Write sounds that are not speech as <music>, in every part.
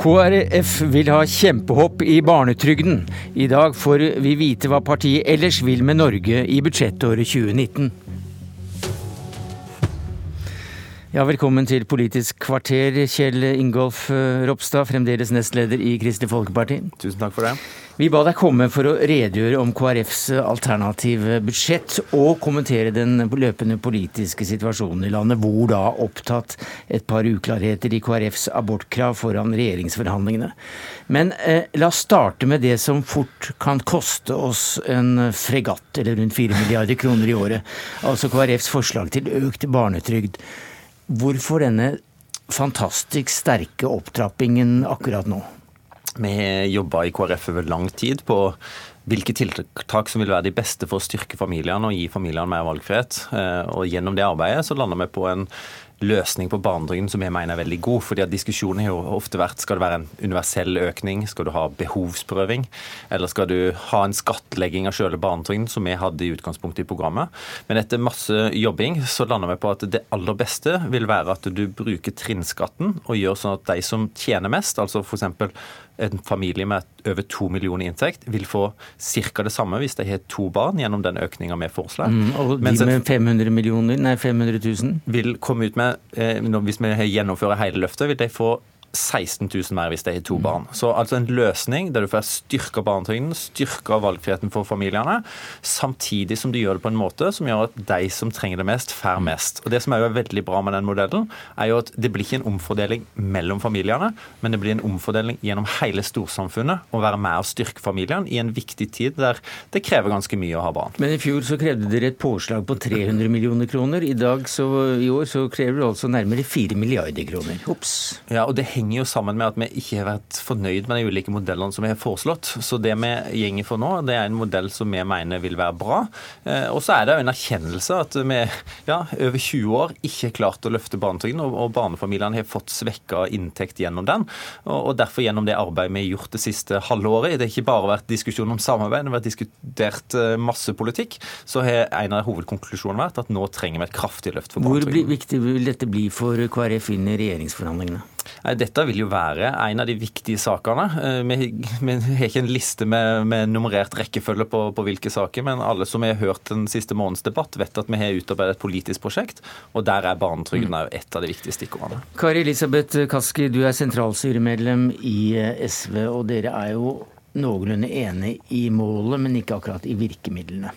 KrF vil ha kjempehopp i barnetrygden. I dag får vi vite hva partiet ellers vil med Norge i budsjettåret 2019. Ja, velkommen til Politisk kvarter, Kjell Ingolf Ropstad, fremdeles nestleder i Kristelig Folkeparti. Tusen takk for det. Vi ba deg komme for å redegjøre om KrFs alternative budsjett, og kommentere den løpende politiske situasjonen i landet, hvor da opptatt et par uklarheter i KrFs abortkrav foran regjeringsforhandlingene. Men eh, la oss starte med det som fort kan koste oss en fregatt, eller rundt 4 milliarder kroner i året. Altså KrFs forslag til økt barnetrygd. Hvorfor denne fantastisk sterke opptrappingen akkurat nå? Vi har jobba i KrF over lang tid på hvilke tiltak som vil være de beste for å styrke familiene og gi familiene mer valgfrihet. Eh, og Gjennom det arbeidet så lander vi på en løsning på barnetrygden som jeg mener er veldig god. fordi at Diskusjonen har jo ofte vært skal det være en universell økning, skal du ha behovsprøving, eller skal du ha en skattlegging av selve barnetrygden, som vi hadde i utgangspunktet i programmet. Men etter masse jobbing så lander vi på at det aller beste vil være at du bruker trinnskatten og gjør sånn at de som tjener mest, altså f.eks en familie med over to millioner i inntekt vil få ca. det samme hvis de har to barn, gjennom den økninga vi foreslår. Mm, og de med 500 millioner, nei 500 000? Vil komme ut med, eh, Hvis vi gjennomfører hele løftet, vil de få 16 000 mer hvis de har to mm. barn. Så altså en løsning der du får styrka barnetrygden, styrka valgfriheten for familiene, samtidig som du gjør det på en måte som gjør at de som trenger det mest, får mest. Og Det som er jo veldig bra med den modellen, er jo at det blir ikke en omfordeling mellom familiene, men det blir en omfordeling gjennom hele storsamfunnet å være med og styrke familiene i en viktig tid der det krever ganske mye å ha barn. Men i fjor så krevde dere et påslag på 300 millioner kroner. I dag så, i år så krever du altså nærmere 4 milliarder kroner. Ops. Ja, og det henger jo sammen med at vi ikke har vært fornøyd med de ulike modellene som vi har foreslått. Så det vi gjenger for nå, det er en modell som vi mener vil være bra. Eh, og så er det jo en erkjennelse at vi ja, over 20 år ikke har klart å løfte barnetrygden, og barnefamiliene har fått svekka inntekt gjennom den. Og derfor gjennom det arbeidet vi har gjort det siste halvåret, det har ikke bare vært diskusjon om samarbeid, det har vært diskutert eh, masse politikk, så har en av hovedkonklusjonene vært at nå trenger vi et kraftig løft for barnetrygden. Hvor viktig vil dette bli for KrF inn i regjeringsforhandlingene? Dette vil jo være en av de viktige sakene. Eh, vi, har ikke en liste med, med nummerert rekkefølge på, på, hvilke saker, men alle som har hørt den siste månedens debatt, vet at vi har utarbeidet et politisk prosjekt, og der er barnetrygden mm. et av de viktige stikkordene. Kari Elisabeth Kaski, du er sentralstyremedlem i eh, SV, og dere er jo noenlunde enig i målet, men ikke akkurat i virkemidlene.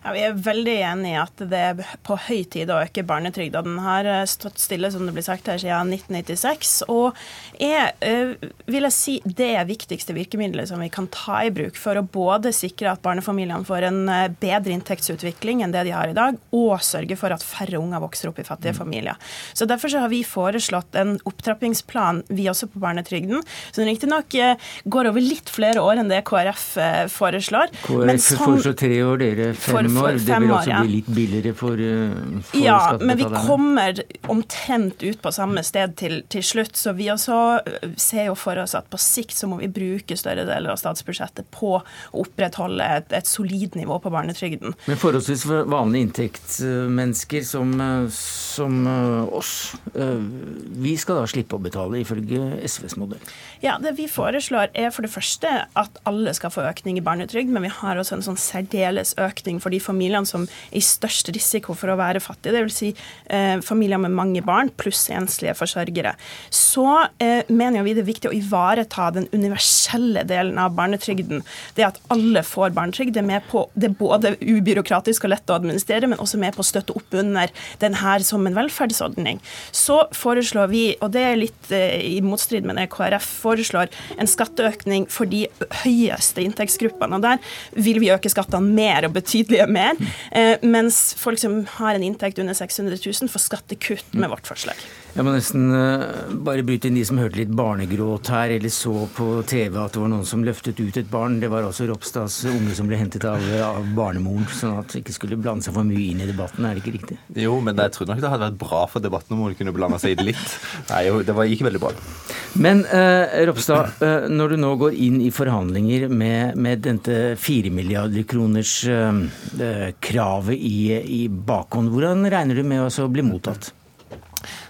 Ja, Vi er veldig enig i at det er på høy tid å øke barnetrygda. Den har eh, stått stille som det blir sagt her siden 1996. Og er, eh, vil jeg si, det er viktigste virkemidlet som vi kan ta i bruk for å både sikre at barnefamiliene får en eh, bedre inntektsutvikling enn det de har i dag, og sørge for at færre unger vokser opp i fattige mm. familier. Så Derfor så har vi foreslått en opptrappingsplan, vi også på barnetrygden, som riktignok går over litt flere år enn det KrF foreslår. KrF foreslår tre år, dere fem fem år. Det vil også bli litt billigere for, eh, for Ja, men vi kommer omtrent ut på samme sted til, til, slutt. Så vi også eh, ser jo for oss at på sikt så må vi bruke større deler av statsbudsjettet på å opprettholde et, et solid nivå på barnetrygden. Men forholdsvis vanlige inntektsmennesker som, eh, som oss, vi skal da slippe å betale ifølge SVs modell? Ja, det vi foreslår er for det første at alle skal få økning i barnetrygd, men vi har også en sånn særdeles økning for de familiene som er i størst risiko for å være fattige, dvs. Si, eh, familier med mange barn pluss enslige forsørgere. Så eh, mener vi det er viktig å ivareta den universelle delen av barnetrygden. Det at alle får barnetrygd, det er, med på, det er både ubyråkratisk og lett å administrere, men også med på å støtte opp under den her som en velferdsordning. Så foreslår vi, og det er litt eh, i motstrid med det KrF foreslår, en skatteøkning for de høyeste inntektsgruppene. og Der vil vi øke skattene mer og betydelig mer. Eh, mens folk som har en inntekt under 600 000, får skattekutt med vårt forslag. Jeg må nesten uh, bare bryte inn de som hørte litt barnegråt her, eller så på TV at det var noen som løftet ut et barn. Det var altså Ropstads unge som ble hentet av, av barnemoren, sånn at det ikke skulle blande seg for mye inn i debatten. Er det ikke riktig? Jo, men jeg trodde nok det hadde vært bra for debatten om hun kunne blande seg inn litt. Nei, det var ikke veldig bra. Men eh, Ropstad, uh, når du nå går inn i forhandlinger med, med dette fire milliarder kroners kravet i, i bakhånd, hvordan regner du med å bli mottatt?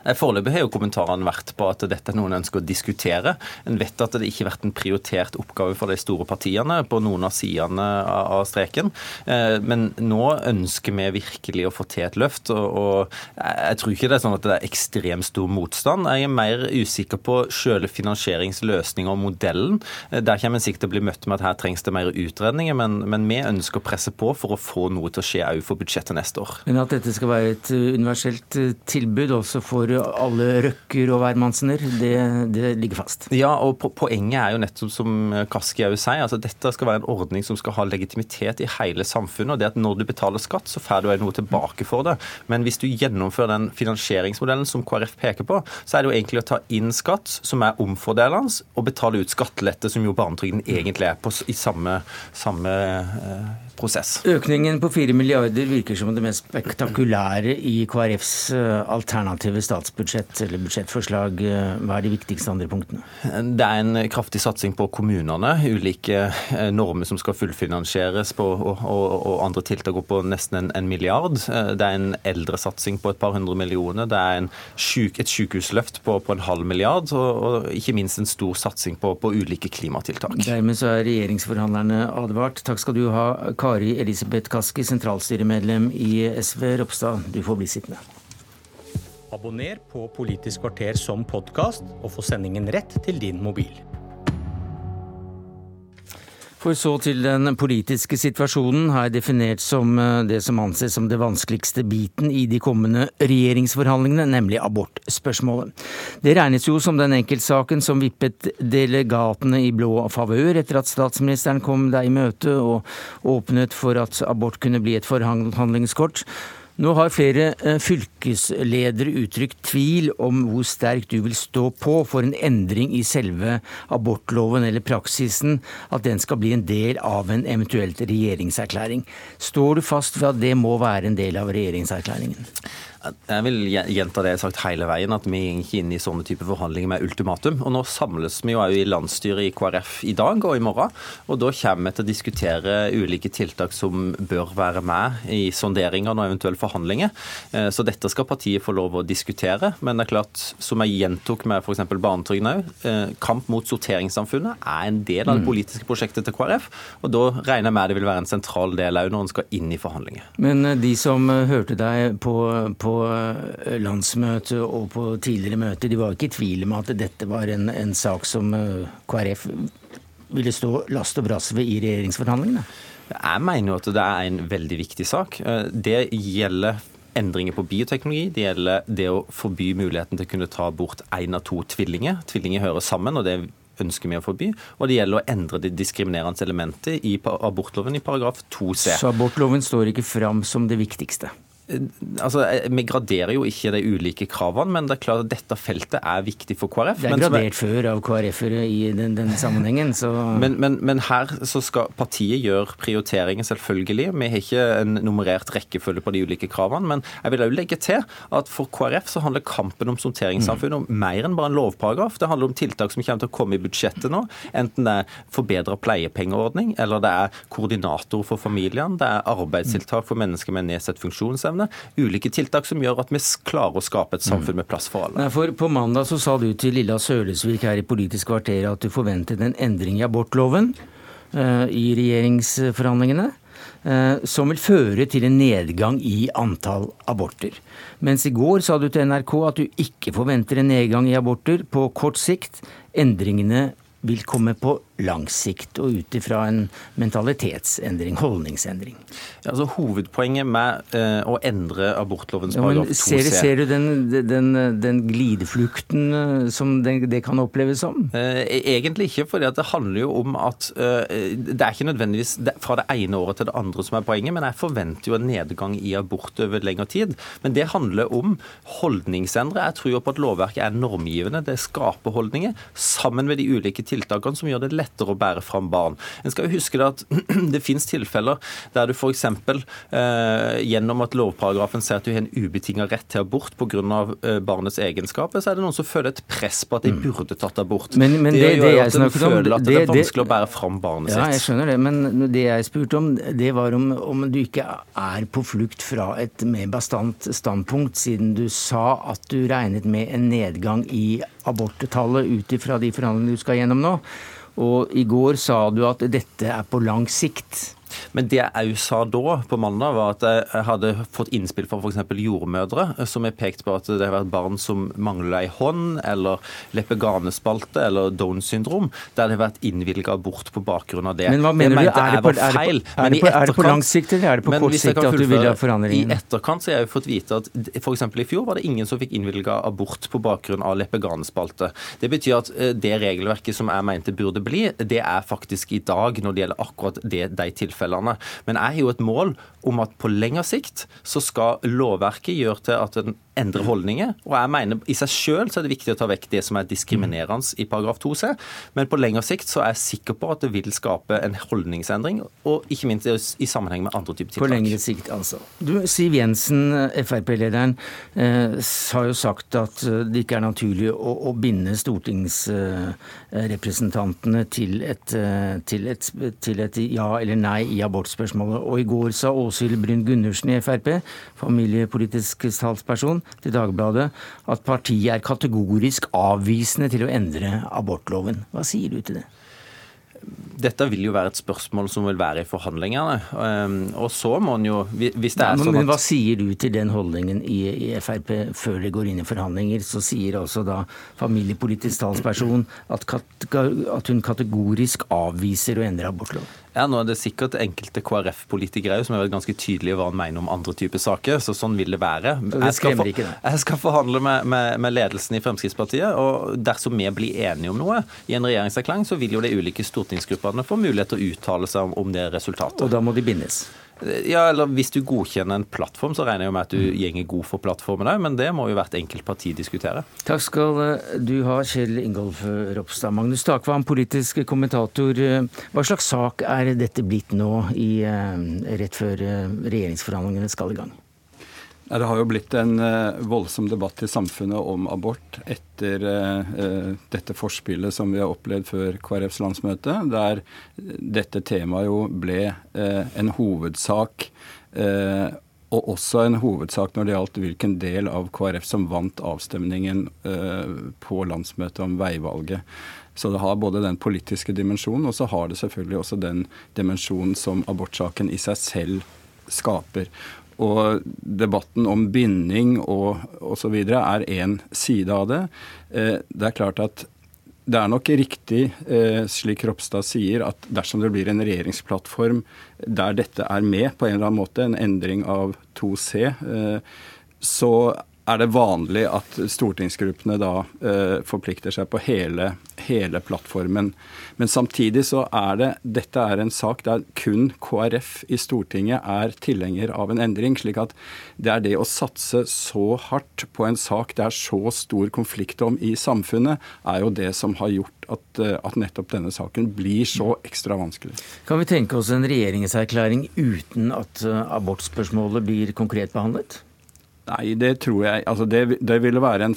Foreløpig har jo kommentarene vært på at dette er noe en ønsker å diskutere. En vet at det ikke har vært en prioritert oppgave for de store partiene på noen av sidene av streken. Eh, men nå ønsker vi virkelig å få til et løft. og Jeg tror ikke det er sånn at det er ekstremt stor motstand. Jeg er mer usikker på selve finansieringsløsninga og modellen. Eh, der kommer en sikkert til å bli møtt med at her trengs det mer utredninger, men, men vi ønsker å presse på for å få noe til å skje òg for budsjettet neste år. Men at dette skal være et universelt tilbud også for alle røkker og hvermannsener, det, det, ligger fast? Ja, og poenget er jo nettopp som Kaski òg sier, altså dette skal være en ordning som skal ha legitimitet i hele samfunnet. og det at Når du betaler skatt, så får du noe tilbake for det. Men hvis du gjennomfører den finansieringsmodellen som KrF peker på, så er det jo egentlig å ta inn skatt som er omfordelende, og betale ut skattelette, som jo barnetrygden egentlig er, på, i samme, samme eh, prosess. Økningen på 4 milliarder virker som det mest spektakulære i KrFs eh, alternative statsbudsjett eller budsjettforslag. Eh, hva er de viktigste andre punktene? Det er en kraftig satsing på kommunene. Ulike eh, normer som skal fullfinansieres på, og, og, og, andre tiltak går på nesten en, en, milliard. Det er en eldresatsing på et par hundre millioner. Det er syk, et sykehusløft på, på, en halv milliard, og, og, ikke minst en stor satsing på, på ulike klimatiltak. Dermed så er regjeringsforhandlerne advart. Takk skal du ha, Kari. Kari Elisabeth Kaski, sentralstyremedlem i SV. Ropstad, du får bli sittende. Abonner på Politisk kvarter som podkast, og få sendingen rett til din mobil. For så til den politiske situasjonen, her definert som eh, det som anses som det vanskeligste biten i de kommende regjeringsforhandlingene, nemlig abortspørsmålet. Det regnes jo som den enkeltsaken som vippet delegatene i blå favør etter at statsministeren kom deg i møte og åpnet for at abort kunne bli et forhandlingskort. Nå har flere eh, fylkesledere uttrykt tvil om hvor sterkt du vil stå på for en endring i selve abortloven eller praksisen, at den skal bli en del av en eventuelt regjeringserklæring. Står du fast ved at det må være en del av regjeringserklæringen? Jeg vil gjenta det jeg har sagt hele veien, at vi går ikke inn i sånne type forhandlinger med ultimatum. Og Nå samles vi jo i landsstyret i KrF i dag og i morgen. og Da kommer vi til å diskutere ulike tiltak som bør være med i sonderinger og eventuelle forhandlinger. Så så dette skal partiet få lov å diskutere. Men det er klart, som jeg gjentok med f.eks. barnetrygden òg, eh, kamp mot sorteringssamfunnet er en del av det mm. politiske prosjektet til KrF. Og da regner jeg med det vil være en sentral del òg når en skal inn i forhandlinger. Men eh, de som hørte deg på, på eh, landsmøtet og på tidligere møter, de var ikke i tvil om at dette var en, en sak som eh, KrF ville stå last og brast ved i regjeringsforhandlingene? Jeg mener jo at det er en veldig viktig sak. Eh, det gjelder endringer på bioteknologi. Det gjelder det å forby muligheten til å kunne ta bort én av to tvillinger. Tvillinger hører sammen, og det ønsker vi å forby. Og det gjelder å endre det diskriminerende elementet i abortloven i paragraf 2c. Så abortloven står ikke fram som det viktigste? Altså, Vi graderer jo ikke de ulike kravene, men det er klart at dette feltet er viktig for KrF. Det er gradert før av KrF-ere i den, den sammenhengen, så men, men, men, her så skal partiet gjøre prioriteringer, selvfølgelig. Vi har ikke en nummerert rekkefølge på de ulike kravene. Men jeg vil òg legge til at for KrF så handler kampen om sorteringssamfunnet om mer enn bare en lovparagraf. Det handler om tiltak som kommer til å komme i budsjettet nå. Enten det er forbedra pleiepengeordning, eller det er koordinator for familiene, det er arbeidstiltak for mennesker med nedsatt funksjonsevne samfunnet. Ulike tiltak som gjør at vi klarer å skape et samfunn med plass for alle. Nei, for På mandag så sa du til Lilla Sølesvik her i Politisk kvarter at du forventet en endring i abortloven uh, i regjeringsforhandlingene. Uh, som vil føre til en nedgang i antall aborter. Mens i går sa du til NRK at du ikke forventer en nedgang i aborter på kort sikt. Endringene vil komme på lang sikt, og ut ifra en mentalitetsendring, holdningsendring. Ja, altså Hovedpoenget med eh, å endre abortlovens paragraf 2c ser, ser, du den, den, den glideflukten eh, som det, det, kan oppleves som? Eh, e-, egentlig ikke, for det handler jo om at eh, det er ikke nødvendigvis fra det ene året til det andre som er poenget, men jeg forventer jo en nedgang i abort over lengre tid. Men det handler om holdningsendre. Jeg tror jo på at lovverket er normgivende. Det skaper holdninger, sammen med de ulike tiltakene som gjør det lett lettere å bære fram barn. En skal jo huske det at <clears throat> det finnes tilfeller der du f.eks. Eh, gjennom at lovparagrafen sier at du har en ubetinga rett til abort pga. Eh, barnets egenskaper, så er det noen som føler et press på at de mm. burde tatt abort. Men, men det, det, det jeg snakket om føler at det, det, er vanskelig å bære fram barnet ja, sitt. Ja, jeg skjønner det, men det jeg spurte om, det var om, om du ikke er på flukt fra et mer bastant standpunkt, siden du sa at du regnet med en nedgang i aborttallet ut ifra de forhandlingene du skal gjennom nå. Og i går sa du at dette er på lang sikt. Men det jeg òg sa da, på mandag, var at jeg hadde fått innspill fra f.eks. jordmødre, som har pekt på at det har vært barn som mangler ei hånd, eller leppeganespalte, eller Downs syndrom, der det har vært innvilga abort på bakgrunn av det. Men hva mener du, er det, på, er, det på, er, det på, er det på lang sikt, eller er det på kort sikt at du vil ha forandringen? I etterkant så har jeg jo fått vite at f.eks. i fjor var det ingen som fikk innvilga abort på bakgrunn av leppeganespalte. Det betyr at eh, det regelverket som jeg mente burde bli, det er faktisk i dag når det gjelder akkurat det, de tilfellene tilfellene. Men jeg har jo et mål om at på lengre sikt så skal lovverket gjøre til at en endrer holdninger. Og jeg mener i seg selv så er det viktig å ta vekk det som er diskriminerende i paragraf 2c. Men på lengre sikt så er jeg sikker på at det vil skape en holdningsendring, og ikke minst i sammenheng med andre typer tiltak. På lengre sikt, altså. Du, Siv Jensen, Frp-lederen, eh, har jo sagt at eh, det ikke er naturlig å, å binde stortingsrepresentantene til eh, til, til et ja eller nei i abortspørsmålet. Og i går sa Åshild Bryn Gundersen i Frp, familiepolitisk talsperson, til Dagbladet at partiet er kategorisk avvisende til å endre abortloven. Hva sier du til det? dette vil jo være et spørsmål som vil være i forhandlingene. Ehm, og så må en jo hvis det er sånn at... Men Hva sier du til den holdningen i, Frp før det går inn i forhandlinger? Så sier altså da familiepolitisk talsperson at, at hun kategorisk avviser å endre abortloven. Ja, nå er det sikkert enkelte KrF-politikere som har vært ganske tydelige hva han mener om andre typer saker. så Sånn vil det være. Jeg skal, for, jeg skal forhandle med, med, med, ledelsen i Fremskrittspartiet. og Dersom vi blir enige om noe i en regjeringserklæring, så vil jo de ulike stortingsgruppene få mulighet til å uttale seg om, om det resultatet. Og da må de bindes? Ja, eller Hvis du godkjenner en plattform, så regner jeg med at du gjenger god for plattformen òg, men det må jo hvert enkelt parti diskutere. Takk skal eh, du ha, Kjell Ingolf Ropstad. Magnus Takvam, politisk kommentator. Eh, hva slags sak er dette blitt nå, i, eh, rett før regjeringsforhandlingene skal i gang? Det har jo blitt en eh, voldsom debatt i samfunnet om abort etter eh, eh, dette forspillet som vi har opplevd før KrFs landsmøte, der dette temaet jo ble en hovedsak. Og også en hovedsak når det gjaldt hvilken del av KrF som vant avstemningen på landsmøtet om veivalget. Så det har både den politiske dimensjonen, og så har det selvfølgelig også den dimensjonen som abortsaken i seg selv skaper. Og debatten om binding og osv. er én side av det. Eh, det er klart at det er nok riktig, eh, slik Ropstad sier, at dersom det blir en regjeringsplattform der dette er med på en eller annen måte, en endring av 2C, eh, så er det vanlig at stortingsgruppene da eh, forplikter seg på hele, hele, plattformen. Men samtidig så er det dette er en sak der kun KrF i Stortinget er tilhenger av en endring. slik at det er det å satse så hardt på en sak det er så stor konflikt om i samfunnet, er jo det som har gjort at, eh, at nettopp denne saken blir så ekstra vanskelig. Kan vi tenke oss en regjeringserklæring uten at eh, abortspørsmålet blir konkret behandlet? Nei, det tror jeg altså det, det ville en,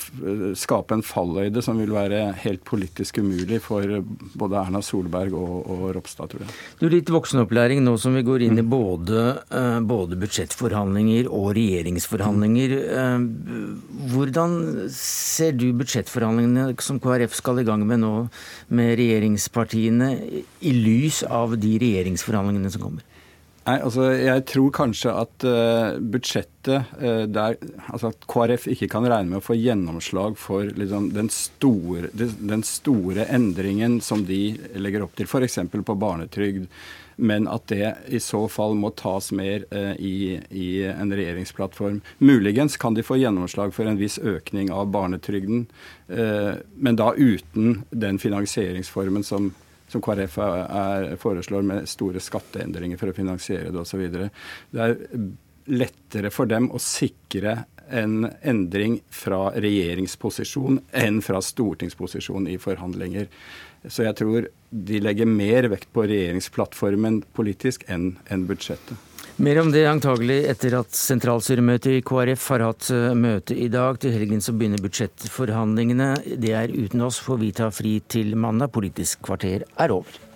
skape en falløyde som vil være helt politisk umulig for både Erna Solberg og, og Ropstad, tror jeg. Du, Litt voksenopplæring nå som vi går inn i både, uh, både budsjettforhandlinger og regjeringsforhandlinger. Uh, hvordan ser du budsjettforhandlingene som KrF skal i gang med nå, med regjeringspartiene, i lys av de regjeringsforhandlingene som kommer? Nei, altså Jeg tror kanskje at uh, budsjettet uh, der, altså at KrF ikke kan regne med å få gjennomslag for liksom, den, store, den, store, endringen som de legger opp til, f.eks. på barnetrygd. Men at det i så fall må tas mer uh, i, i, en regjeringsplattform. Muligens kan de få gjennomslag for en viss økning av barnetrygden, men da uten den finansieringsformen som som KrF er, foreslår med store skatteendringer for å finansiere det osv. Det er lettere for dem å sikre en endring fra regjeringsposisjon enn fra stortingsposisjon i forhandlinger. Så jeg tror de legger mer vekt på regjeringsplattformen politisk enn enn budsjettet. Mer om det antagelig etter at sentralstyremøtet i KrF har hatt eh, møte i dag. Til helgen så begynner budsjettforhandlingene. Det er uten oss, for vi tar fri til mandag. Politisk kvarter er over.